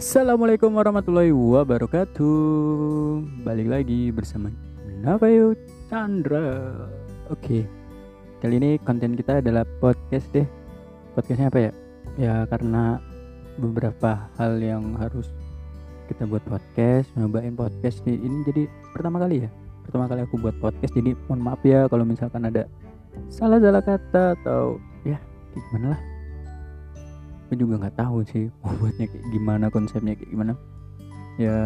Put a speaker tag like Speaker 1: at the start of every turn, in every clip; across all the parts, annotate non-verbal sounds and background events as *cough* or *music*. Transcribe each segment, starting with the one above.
Speaker 1: Assalamualaikum warahmatullahi wabarakatuh. Balik lagi bersama Navayo Chandra. Oke Kali ini konten kita adalah podcast deh. Podcastnya apa ya? Ya karena beberapa hal yang harus kita buat podcast Nyobain podcast di ini jadi pertama kali ya. Pertama kali aku buat podcast Jadi mohon maaf ya kalau misalkan ada salah-salah kata Atau ya gimana lah aku juga nggak tahu sih *laughs* buatnya kayak gimana konsepnya kayak gimana. Ya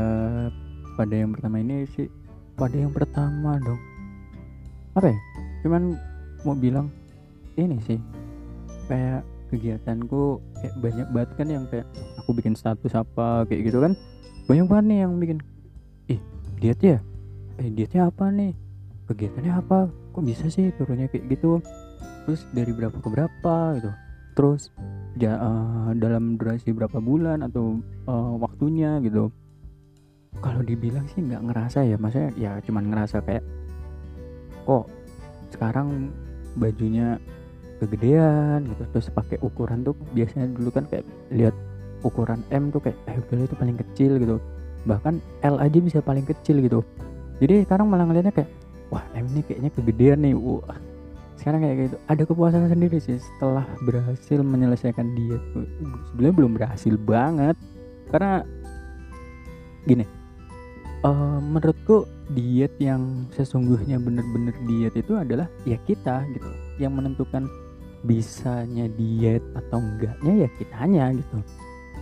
Speaker 1: pada yang pertama ini sih pada yang pertama dong. Apa ya? Cuman mau bilang ini sih kayak kegiatanku kayak banyak banget kan yang kayak aku bikin status apa kayak gitu kan. Banyak banget nih yang bikin ih diet ya? Eh dietnya apa nih? Kegiatannya apa? Kok bisa sih turunnya kayak gitu? Terus dari berapa ke berapa gitu. Terus ja, uh, dalam durasi berapa bulan atau uh, waktunya gitu. Kalau dibilang sih nggak ngerasa ya maksudnya ya cuman ngerasa kayak kok sekarang bajunya kegedean gitu terus pakai ukuran tuh biasanya dulu kan kayak lihat ukuran M tuh kayak eh udah itu paling kecil gitu. Bahkan L aja bisa paling kecil gitu. Jadi sekarang malah ngeliatnya kayak wah M ini kayaknya kegedean nih wah sekarang kayak gitu. Ada kepuasan sendiri sih setelah berhasil menyelesaikan diet. Sebenarnya belum berhasil banget. Karena gini uh, menurutku diet yang sesungguhnya bener-bener diet itu adalah ya kita gitu. Yang menentukan bisanya diet atau enggaknya ya kitanya gitu.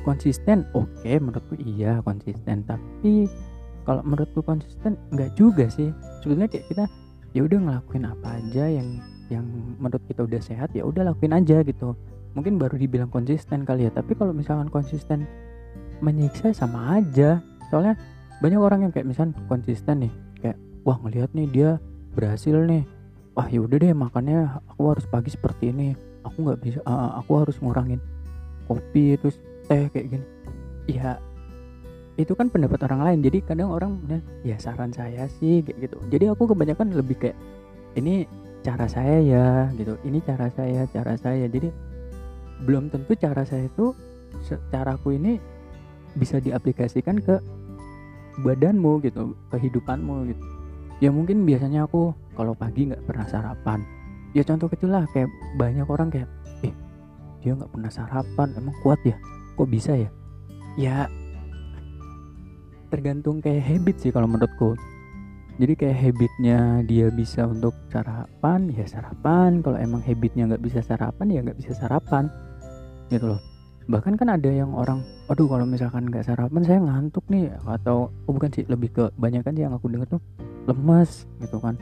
Speaker 1: Konsisten oke okay, menurutku iya konsisten. Tapi kalau menurutku konsisten enggak juga sih. Sebetulnya kayak kita ya udah ngelakuin apa aja yang yang menurut kita udah sehat ya udah lakuin aja gitu. Mungkin baru dibilang konsisten kali ya tapi kalau misalkan konsisten menyiksa sama aja. Soalnya banyak orang yang kayak misalnya konsisten nih kayak wah ngelihat nih dia berhasil nih. Wah yaudah deh makannya aku harus pagi seperti ini. Aku nggak bisa uh, aku harus ngurangin kopi terus teh kayak gini. Ya itu kan pendapat orang lain. Jadi kadang orang ya saran saya sih kayak gitu. Jadi aku kebanyakan lebih kayak ini cara saya ya gitu. Ini cara saya cara saya. Jadi belum tentu cara saya itu caraku ini bisa diaplikasikan ke badanmu gitu. Kehidupanmu gitu. Ya mungkin biasanya aku kalau pagi nggak pernah sarapan. Ya contoh kecil lah kayak banyak orang kayak eh dia nggak pernah sarapan emang kuat ya? Kok bisa ya? Ya tergantung kayak habit sih kalau menurutku jadi kayak habitnya dia bisa untuk sarapan ya sarapan. Kalau emang habitnya nggak bisa sarapan ya nggak bisa sarapan. Gitu loh. Bahkan kan ada yang orang aduh kalau misalkan nggak sarapan saya ngantuk nih. Atau oh bukan sih lebih ke banyak kan yang aku dengar tuh lemes gitu kan.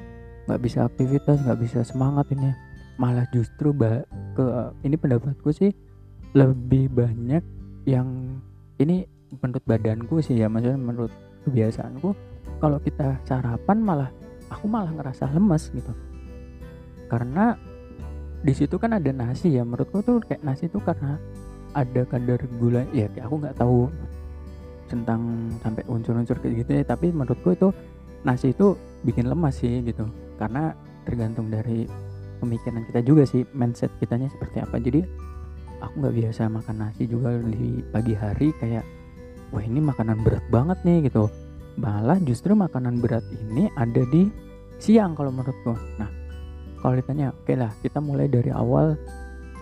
Speaker 1: Nggak bisa aktivitas nggak bisa semangat ini. Malah justru bah ke ini pendapatku sih lebih banyak yang ini menurut badanku sih ya maksudnya menurut kebiasaanku kalau kita sarapan malah aku malah ngerasa lemes gitu. Karena di situ kan ada nasi ya menurutku tuh kayak nasi tuh karena ada kadar gula ya aku nggak tahu tentang sampai unsur-unsur kayak gitu ya tapi menurutku itu nasi itu bikin lemas sih gitu. Karena tergantung dari pemikiran kita juga sih mindset kitanya seperti apa. Jadi aku nggak biasa makan nasi juga di pagi hari kayak wah ini makanan berat banget nih gitu malah justru makanan berat ini ada di siang kalau menurutku. Nah kalau ditanya oke okay lah kita mulai dari awal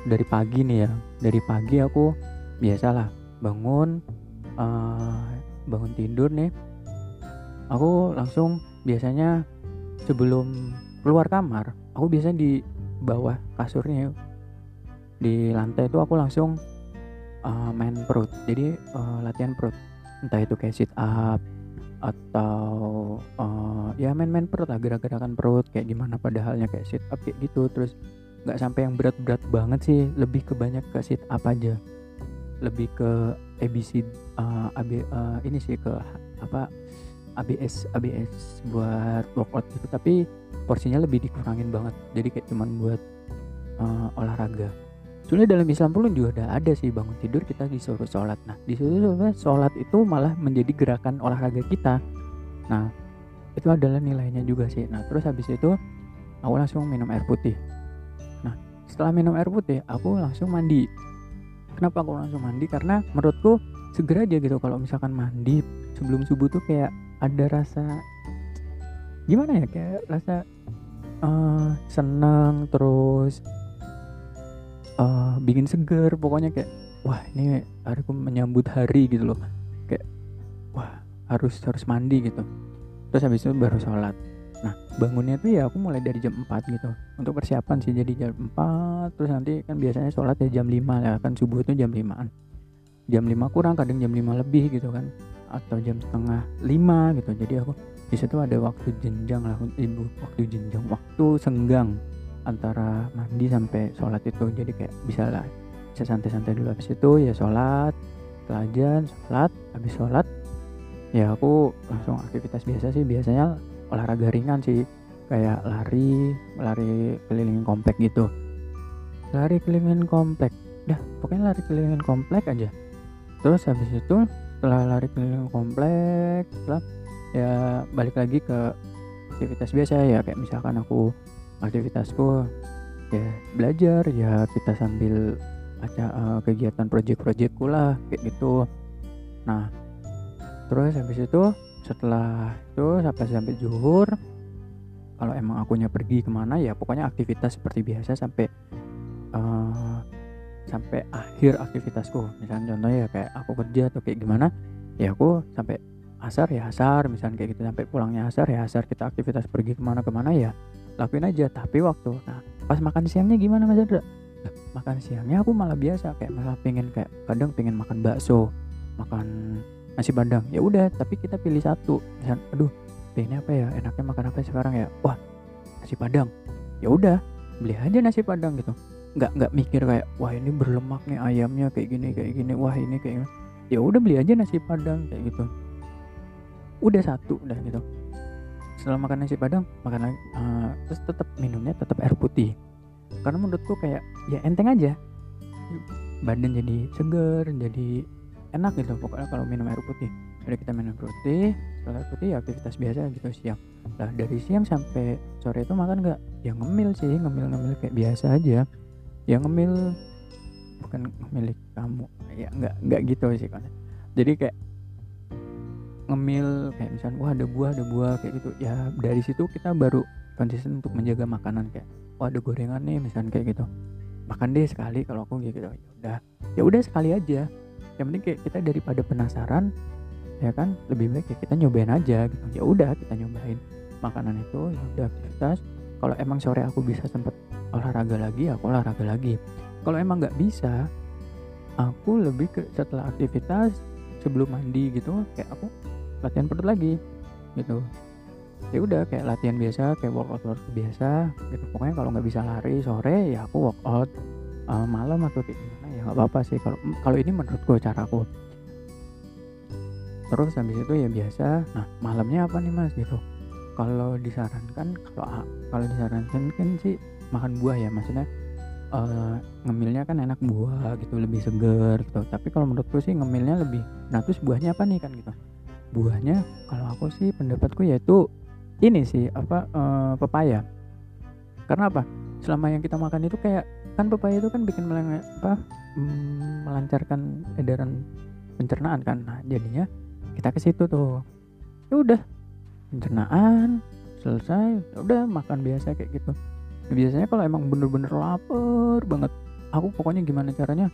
Speaker 1: dari pagi nih ya. Dari pagi aku biasalah bangun uh, bangun tidur nih. Aku langsung biasanya sebelum keluar kamar aku biasanya di bawah kasurnya. Di lantai itu aku langsung uh, main perut. Jadi uh, latihan perut. Entah itu kayak sit up atau uh, ya main-main perut lah gerak-gerakan perut kayak gimana padahalnya kayak sit up kayak gitu. Terus nggak sampai yang berat-berat banget sih lebih ke banyak ke sit up aja. Lebih ke ABC uh, eh, AB uh, ini sih ke apa ABS ABS buat workout gitu. Tapi porsinya lebih dikurangin banget jadi kayak cuman buat uh, olahraga Soalnya dalam Islam pun juga ada ada sih bangun tidur kita disuruh sholat. Nah disuruh sholat itu malah menjadi gerakan olahraga kita. Nah itu adalah nilainya juga sih. Nah terus habis itu aku langsung minum air putih. Nah setelah minum air putih aku langsung mandi. Kenapa aku langsung mandi? Karena menurutku segera aja gitu kalau misalkan mandi sebelum subuh tuh kayak ada rasa gimana ya kayak rasa uh, senang terus uh, bikin seger pokoknya kayak wah ini hariku menyambut hari gitu loh. Kayak wah harus harus mandi gitu. Terus habis itu baru sholat. Nah bangunnya tuh ya aku mulai dari jam 4 gitu. Untuk persiapan sih jadi jam 4 terus nanti kan biasanya sholat ya jam 5 ya kan subuh itu jam 5an jam 5 kurang kadang jam 5 lebih gitu kan atau jam setengah 5 gitu. Jadi aku di situ ada waktu jenjang lah waktu jenjang waktu senggang antara mandi sampai sholat itu. Jadi kayak bisa lah bisa santai-santai dulu. Habis itu ya sholat pelajaran sholat habis sholat ya aku langsung aktivitas biasa sih. Biasanya olahraga ringan sih kayak lari lari keliling komplek gitu. Lari keliling komplek. Dah pokoknya lari keliling komplek aja. Terus habis itu setelah lari keliling komplek setelah ya balik lagi ke aktivitas biasa ya. Kayak misalkan aku aktivitasku ya belajar ya kita sambil aja uh, kegiatan project-projectku lah kayak gitu. Nah terus habis itu setelah itu sampai sampai zuhur kalau emang akunya pergi ke mana ya pokoknya aktivitas seperti biasa sampai uh, sampai akhir aktivitasku. Misalnya contohnya ya kayak aku kerja atau kayak gimana ya aku sampai asar ya asar misalnya kayak gitu. Sampai pulangnya asar ya asar kita aktivitas pergi ke mana ke mana ya lakuin aja. Tapi waktu nah pas makan siangnya gimana mas Adra nah, makan siangnya aku malah biasa kayak malah pengen kayak kadang pengen makan bakso makan nasi padang. Ya udah tapi kita pilih satu. Misal aduh ini apa ya? Enaknya makan apa sekarang ya? Wah nasi padang. Ya udah beli aja nasi padang gitu. Nggak nggak mikir kayak wah ini berlemak nih ayamnya kayak gini kayak gini. Wah ini kayak ya udah beli aja nasi padang kayak gitu. Udah satu udah gitu setelah makan nasi padang makan lagi uh, terus tetap minumnya tetap air putih. Karena menurutku kayak ya enteng aja. Badan jadi seger jadi enak gitu pokoknya kalau minum air putih. Jadi kita minum putih setelah air putih ya aktivitas biasa gitu siang. Lah dari siang sampai sore itu makan nggak? Ya ngemil sih ngemil ngemil kayak biasa aja. Ya ngemil bukan milik kamu ya nggak nggak gitu sih kan jadi kayak ngemil kayak misalnya wah ada buah ada buah kayak gitu. Ya dari situ kita baru konsisten untuk menjaga makanan kayak wah ada gorengan nih misalnya kayak gitu. Makan deh sekali kalau aku gitu. Ya udah ya udah sekali aja. Yang penting kayak kita daripada penasaran ya kan lebih baik ya kita nyobain aja gitu. Ya udah kita nyobain makanan itu ya udah aktivitas kalau emang sore aku bisa sempet olahraga lagi aku olahraga lagi. Kalau emang nggak bisa aku lebih ke setelah aktivitas sebelum mandi gitu kayak aku latihan perut lagi gitu. Ya udah kayak latihan biasa kayak workout workout biasa gitu. Pokoknya kalau nggak bisa lari sore ya aku workout uh, malam atau kayak gimana ya nggak apa-apa sih. Kalau kalau ini menurutku caraku terus habis itu ya biasa nah malamnya apa nih mas? Gitu. Kalau disarankan kalau kalau disarankan kan sih makan buah ya maksudnya uh, ngemilnya kan enak buah gitu lebih seger gitu. Tapi kalau menurutku sih ngemilnya lebih nah terus buahnya apa nih kan gitu buahnya kalau aku sih pendapatku yaitu ini sih apa uh, pepaya. Karena apa? Selama yang kita makan itu kayak kan pepaya itu kan bikin meleng apa mm, melancarkan edaran pencernaan kan. Nah jadinya kita ke situ tuh. Ya udah pencernaan selesai ya udah makan biasa kayak gitu. Biasanya kalau emang bener-bener lapar banget aku pokoknya gimana caranya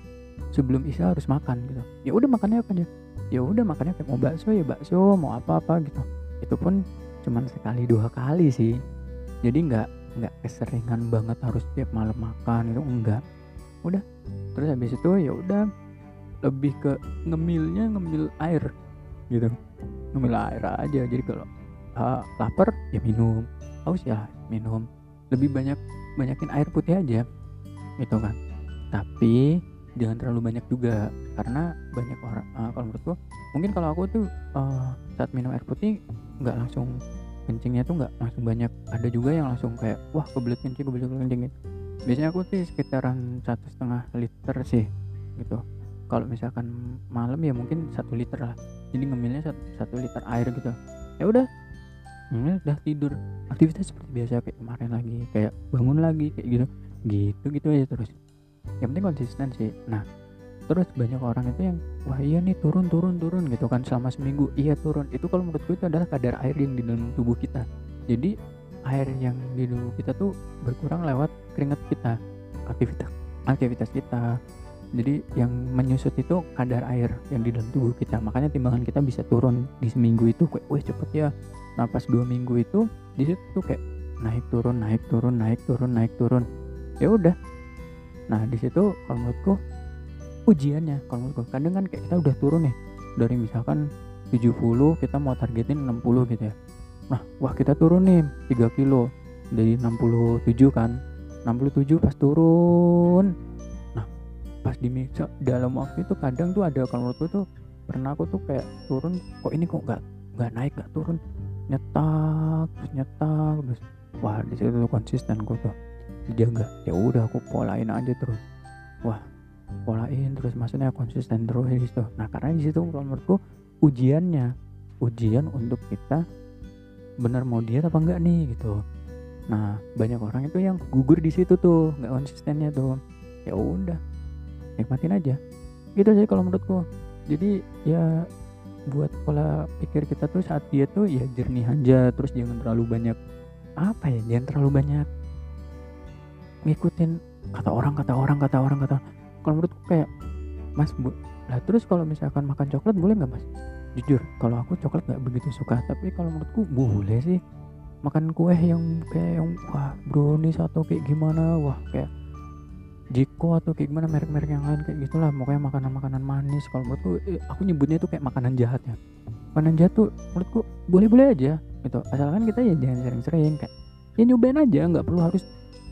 Speaker 1: sebelum isya harus makan gitu. Ya udah makannya apa aja? Ya udah makannya kayak mau bakso ya bakso mau apa apa gitu. Itu pun cuman sekali dua kali sih. Jadi nggak nggak keseringan banget harus tiap malam makan itu enggak. Udah. Terus habis itu ya udah lebih ke ngemilnya ngemil air gitu. Ngemil air aja. Jadi kalau uh, lapar ya minum. Haus ya minum. Lebih banyak banyakin air putih aja gitu kan. Tapi jangan terlalu banyak juga. Karena banyak orang uh, kalau menurutku mungkin kalau aku tuh uh, saat minum air putih nggak langsung kencingnya tuh nggak langsung banyak. Ada juga yang langsung kayak wah kebelet kencing kebelet kencing gitu. Biasanya aku sih sekitaran satu setengah liter sih gitu. Kalau misalkan malam ya mungkin satu liter lah. Jadi ngemilnya satu, satu liter air gitu. Ya udah ngemil udah tidur. Aktivitas seperti biasa kayak kemarin lagi kayak bangun lagi kayak gitu. Gitu gitu aja terus yang penting konsisten sih. Nah terus banyak orang itu yang wah iya nih turun turun turun gitu kan selama seminggu. Iya turun. Itu kalau menurutku itu adalah kadar air yang di dalam tubuh kita. Jadi air yang di tubuh kita tuh berkurang lewat keringat kita aktivitas aktivitas kita. Jadi yang menyusut itu kadar air yang di dalam tubuh kita. Makanya timbangan kita bisa turun di seminggu itu kayak wah cepet ya. Nah pas dua minggu itu di situ tuh kayak naik turun naik turun naik turun naik turun. Ya udah nah di situ kalau menurutku ujiannya kalau menurutku. Kadang kan kayak kita udah turun nih dari misalkan 70 kita mau targetin 60 gitu ya. Nah wah kita turun nih 3 kilo dari 67 kan. 67 pas turun. Nah pas di dalam waktu itu kadang tuh ada kalau menurutku tuh pernah aku tuh kayak turun kok ini kok nggak nggak naik nggak turun? Nyetak terus nyetak terus wah di situ konsisten gue tuh dijaga ya udah aku polain aja terus. Wah polain terus maksudnya konsisten terus di situ nah karena di situ kalau menurutku ujiannya ujian untuk kita benar mau diet apa enggak nih gitu. Nah banyak orang itu yang gugur di situ tuh nggak konsistennya tuh. Ya udah nikmatin aja. Gitu sih kalau menurutku. Jadi ya buat pola pikir kita tuh saat dia tuh ya jernih aja terus jangan terlalu banyak apa ya jangan terlalu banyak ngikutin kata orang kata orang kata orang kata kalau menurutku kayak mas bu lah terus kalau misalkan makan coklat boleh nggak mas? Jujur kalau aku coklat nggak begitu suka. Tapi kalau menurutku boleh sih. Makan kue yang kayak yang wah brownies atau kayak gimana wah kayak Jiko atau kayak gimana merek-merek yang lain kayak gitulah. Pokoknya makanan-makanan manis. Kalau menurutku eh, aku nyebutnya itu kayak makanan jahat ya. Makanan jahat tuh menurutku boleh-boleh aja gitu. Asalkan kita ya jangan sering-sering kayak ya nyobain aja nggak perlu harus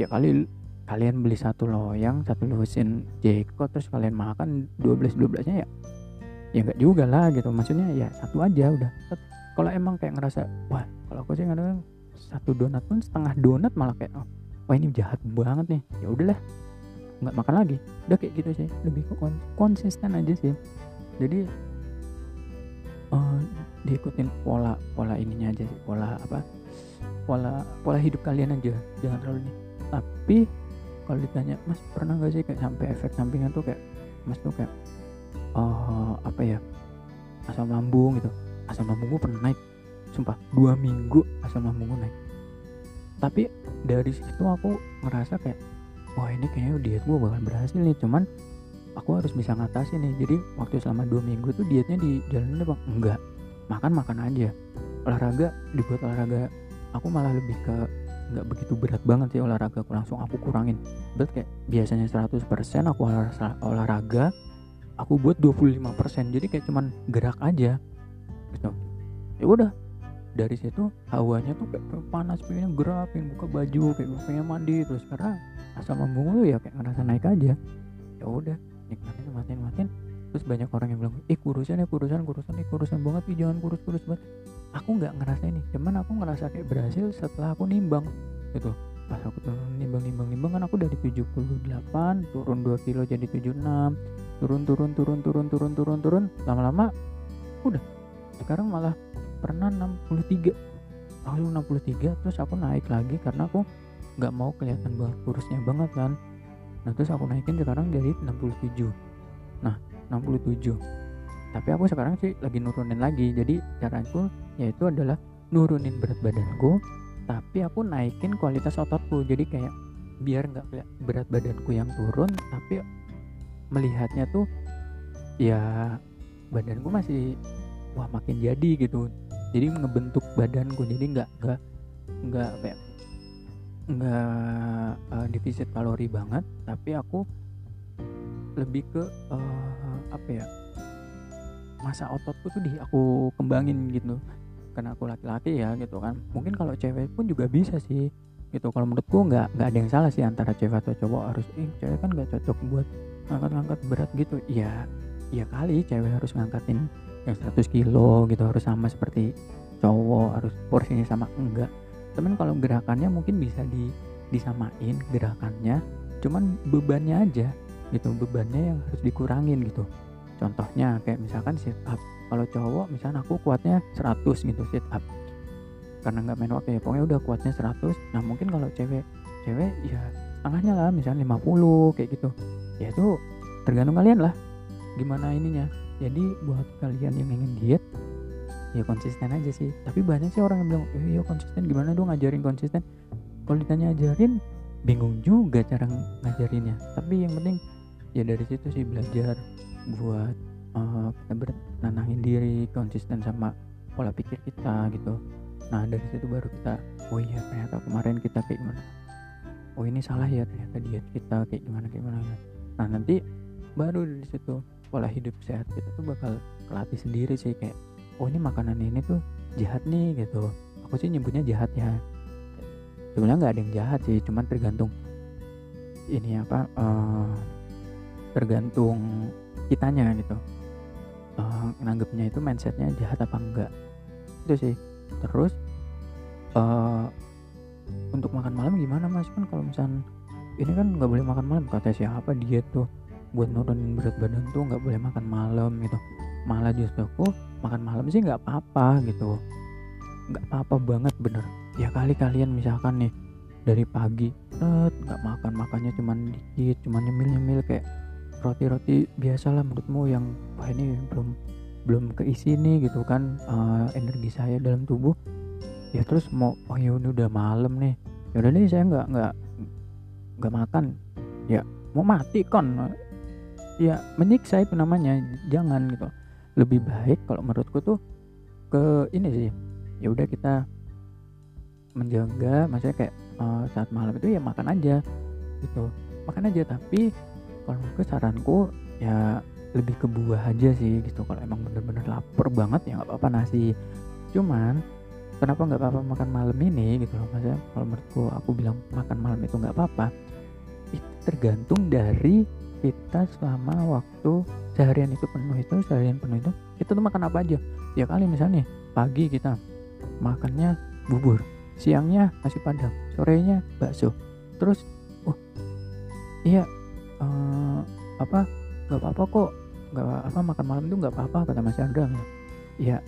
Speaker 1: ya kali kalian beli satu loyang satu lusin Jiko terus kalian makan 12 12 nya ya ya nggak juga lah gitu. Maksudnya ya satu aja udah. Kalau emang kayak ngerasa wah kalau aku sih kadang satu donat pun setengah donat malah kayak oh, wah ini jahat banget nih. Ya udahlah nggak makan lagi. Udah kayak gitu sih lebih konsisten aja sih. Jadi uh, diikutin pola pola ininya aja sih pola apa pola pola hidup kalian aja. Jangan terlalu ini tapi kalau ditanya mas pernah nggak sih kayak sampai efek sampingan tuh kayak mas tuh kayak uh, apa ya asam lambung gitu. Asam lambung gue pernah naik. Sumpah dua minggu asam lambung gue naik. Tapi dari situ aku ngerasa kayak wah ini kayaknya diet gue bakal berhasil nih cuman aku harus bisa ngatasi nih. Jadi waktu selama dua minggu tuh dietnya di jalannya bang enggak. Makan makan aja. Olahraga dibuat olahraga. Aku malah lebih ke nggak begitu berat banget sih olahraga aku langsung aku kurangin. Berat kayak biasanya 100% aku olahraga aku buat 25% jadi kayak cuman gerak aja. Gitu. Ya udah dari situ hawanya tuh kayak panas pengen gerak pengen buka baju kayak pengen mandi. Terus karena asam lambung ya kayak ngerasa naik aja. Ya udah nikmatin nikmatin nikmatin terus banyak orang yang bilang ih kurusan ya kurusan kurusan ih kurusan banget ih jangan kurus kurus banget. Aku nggak ngerasa ini cuman aku ngerasa kayak berhasil setelah aku nimbang gitu. Pas aku turun nimbang nimbang nimbang kan aku dari 78 turun 2 kilo jadi 76 turun turun turun turun turun turun turun lama-lama udah. Sekarang malah pernah 63 aku 63 terus aku naik lagi karena aku nggak mau kelihatan banget kurusnya banget kan. Nah terus aku naikin sekarang jadi 67 nah 67 tapi aku sekarang sih lagi nurunin lagi. Jadi caraku yaitu adalah nurunin berat badanku tapi aku naikin kualitas ototku. Jadi kayak biar nggak berat badanku yang turun tapi melihatnya tuh ya badanku masih wah makin jadi gitu. Jadi ngebentuk badanku. Jadi nggak nggak nggak kayak nggak uh, defisit kalori banget. Tapi aku lebih ke uh, apa ya masa ototku tuh di aku kembangin gitu. Karena aku laki-laki ya gitu kan. Mungkin kalau cewek pun juga bisa sih gitu. Kalau menurutku nggak nggak ada yang salah sih antara cewek atau cowok harus eh cewek kan nggak cocok buat ngangkat-ngangkat berat gitu. Ya ya kali cewek harus ngangkatin yang 100 kilo gitu harus sama seperti cowok harus porsinya sama enggak. Temen kalau gerakannya mungkin bisa di disamain gerakannya cuman bebannya aja gitu bebannya yang harus dikurangin gitu. Contohnya kayak misalkan sit up. Kalau cowok misalnya aku kuatnya 100 gitu sit up. Karena nggak main waktu ya pokoknya udah kuatnya 100 nah mungkin kalau cewek cewek ya setengahnya lah misalnya 50 kayak gitu. Ya itu tergantung kalian lah gimana ininya. Jadi buat kalian yang ingin diet ya konsisten aja sih. Tapi banyak sih orang yang bilang eh, ya konsisten gimana dong ngajarin konsisten? Kalau ditanya ajarin bingung juga cara ngajarinnya. Tapi yang penting ya dari situ sih belajar buat uh, kita bernanangin diri konsisten sama pola pikir kita gitu. Nah dari situ baru kita oh iya ternyata kemarin kita kayak gimana? Oh ini salah ya ternyata diet kita kayak gimana kayak gimana nah nanti baru dari situ pola hidup sehat kita tuh bakal kelatih sendiri sih kayak oh ini makanan ini tuh jahat nih gitu. Aku sih nyebutnya jahat ya. Sebenarnya nggak ada yang jahat sih cuman tergantung ini apa uh, tergantung kitanya gitu. Uh, nanggepnya itu mindsetnya jahat apa enggak. Itu sih. Terus uh, untuk makan malam gimana mas? Kan kalau misal ini kan nggak boleh makan malam. Kata siapa dia tuh buat nurunin berat badan tuh nggak boleh makan malam gitu. Malah justru aku makan malam sih nggak apa-apa gitu. Nggak apa-apa banget bener. Ya kali kalian misalkan nih dari pagi nggak makan makannya cuman dikit cuman nyemil nyemil kayak roti roti biasa lah menurutmu yang wah ini belum belum keisi nih gitu kan uh, energi saya dalam tubuh. Ya terus mau oh ya udah malam nih. Ya udah nih saya nggak nggak nggak makan. Ya mau mati kan ya menyiksa itu namanya jangan gitu. Lebih baik kalau menurutku tuh ke ini sih ya udah kita menjaga maksudnya kayak uh, saat malam itu ya makan aja gitu. Makan aja tapi kalau menurutku saranku ya lebih ke buah aja sih gitu. Kalau emang bener-bener lapar banget ya nggak apa-apa nasi. Cuman kenapa nggak apa-apa makan malam ini gitu loh maksudnya kalau menurutku aku bilang makan malam itu nggak apa-apa. Itu tergantung dari kita selama waktu seharian itu penuh itu seharian penuh itu kita tuh makan apa aja. Ya kali misalnya pagi kita makannya bubur siangnya nasi padang sorenya bakso. Terus oh iya uh, apa nggak apa-apa kok nggak apa makan malam itu nggak apa-apa kata Mas Chandra ya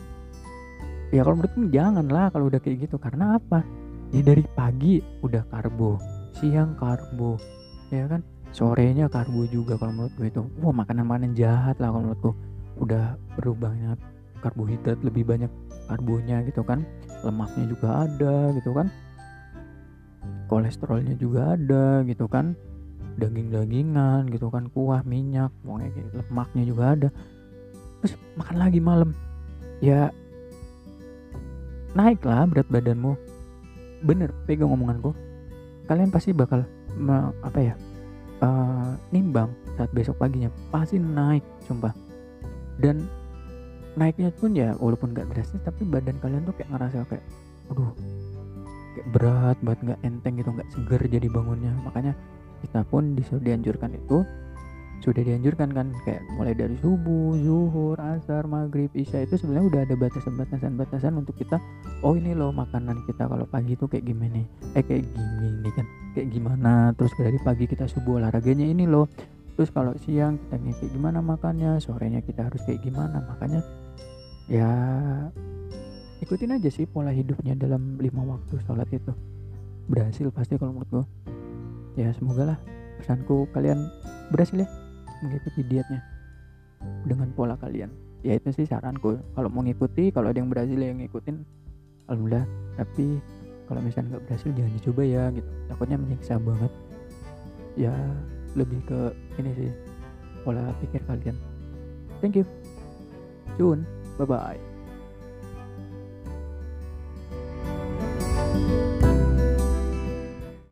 Speaker 1: ya kalau menurutku jangan lah kalau udah kayak gitu. Karena apa? Ya dari pagi udah karbo siang karbo ya kan? Sorenya karbo juga kalau menurut gue itu. Wah makanan-makanan jahat lah kalau menurutku. Udah berubahnya karbohidrat lebih banyak karbonya gitu kan. Lemaknya juga ada gitu kan. Kolesterolnya juga ada gitu kan daging-dagingan gitu kan kuah minyak pokoknya gitu. lemaknya juga ada. Terus makan lagi malam. Ya naiklah berat badanmu. Bener pegang omonganku. Kalian pasti bakal apa ya uh, nimbang saat besok paginya. Pasti naik sumpah. Dan naiknya pun ya walaupun gak drastis tapi badan kalian tuh kayak ngerasa kayak aduh kayak berat banget nggak enteng gitu nggak seger jadi bangunnya. Makanya kita pun disuruh dianjurkan itu sudah dianjurkan kan kayak mulai dari subuh, zuhur, asar, maghrib, isya itu sebenarnya udah ada batasan-batasan-batasan untuk kita oh ini loh makanan kita kalau pagi itu kayak gimana eh kayak gini kan kayak gimana terus dari pagi kita subuh olahraganya ini loh terus kalau siang kita kayak gimana makannya sorenya kita harus kayak gimana makanya ya ikutin aja sih pola hidupnya dalam lima waktu sholat itu berhasil pasti kalau menurut gue ya semoga lah pesanku kalian berhasil ya mengikuti dietnya dengan pola kalian. Ya itu sih saranku. Kalau mau ngikuti kalau ada yang berhasil yang ngikutin alhamdulillah. Tapi kalau misalnya nggak berhasil jangan dicoba ya gitu. Takutnya menyiksa banget. Ya lebih ke ini sih pola pikir kalian. Thank you. Soon bye bye